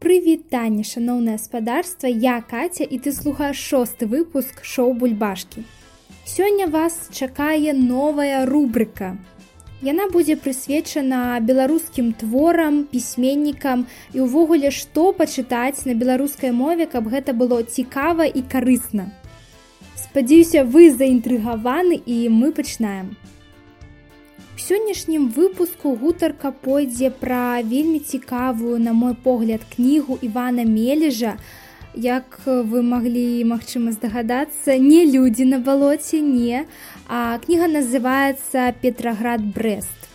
Прывітанне, шаноўнае спадарства, я Каця і ты слухаеш шосты выпуск шоу бульбашкі. Сёння вас чакае новая рубрыка. Яна будзе прысвечана беларускім творам, пісьменнікам і ўвогуле што пачытаць на беларускай мове, каб гэта было цікава і карысна. Спадзяюся, вы заінтрыгаваны і мы пачынаем сённяшнім выпуску гутарка пойдзе пра вельмі цікавую на мой погляд кнігу івана мележа. Як вы маглі магчыма здагадацца не людзі на балоце не а кніга называется петраград брест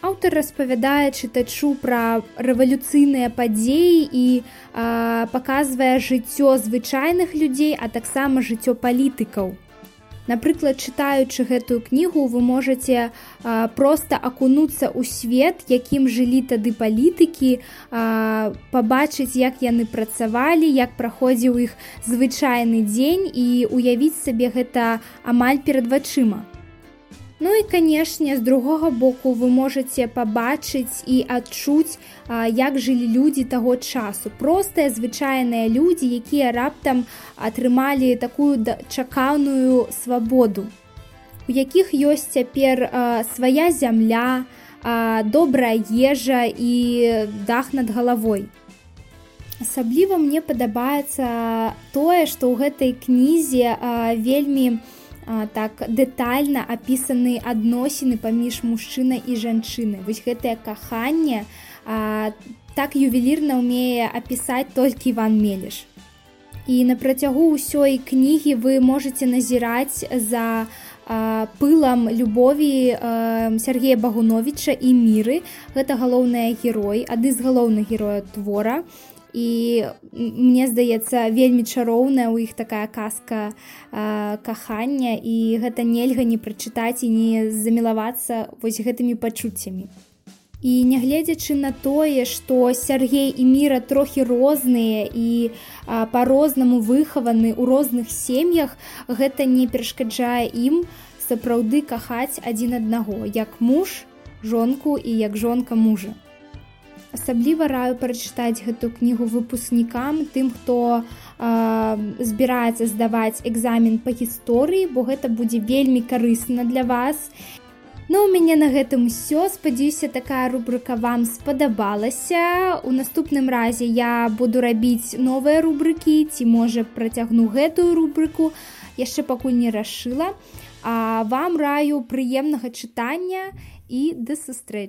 аўтар распавядае чытачу пра рэвалюцыйныя падзеі і а, паказвае жыццё звычайных людзей а таксама жыццё палітыкаў Напрыклад, чытаючы гэтую кнігу, вы можете а, проста акунуцца ў свет, якім жылі тады палітыкі, а, пабачыць, як яны працавалі, як праходзіў іх звычайны дзень і уявіць сабе гэта амаль перад вачыма. Ну і канешне, з другога боку вы можете пабачыць і адчуць, як жылі людзі таго часу. Простыя звычайныя людзі, якія раптам атрымалі такую чакаўную свабоду. У якіх ёсць цяпер свая зямля, добрая ежа і дах над галавой. Асабліва мне падабаецца тое, што ў гэтай кнізе вельмі, так дэтальна апісаны адносіны паміж мужчынай і жанчыны вось гэтае каханне а, так ювелірна ўмее апісаць толькі иван мелеш. І на працягу ўсёй кнігі вы можете назіраць за а, пылам любові Сергея багуновича і міры. Гэта галоўная герой ады з галоўных героя твора. і і мне здаецца вельмі чароўная ў іх такая казка э, кахання і гэта нельга не прачытаць і не замілавацца вось гэтымі пачуццямі. І нягледзячы на тое што Сергей і міра трохі розныя і па-рознаму выхаваны ў розных сем'ях гэта не перашкаджае ім сапраўды кахаць адзін аднаго як муж жонку і як жонка мужа асабліва раю прачытаць гэту кнігу выпускнікам тым хто э, збіраецца здаваць экзамен па гісторыі бо гэта будзе вельмі карысна для вас. Ну у мяне на гэтым усё. Спадзяюся такая рубрыка вам спадабалася. У наступным разе я буду рабіць новыя рубрыкі ці можа працягну гэтую рубрыку яшчэ пакуль не рашыла. А вам раю прыемнага чытання і да сустрэчы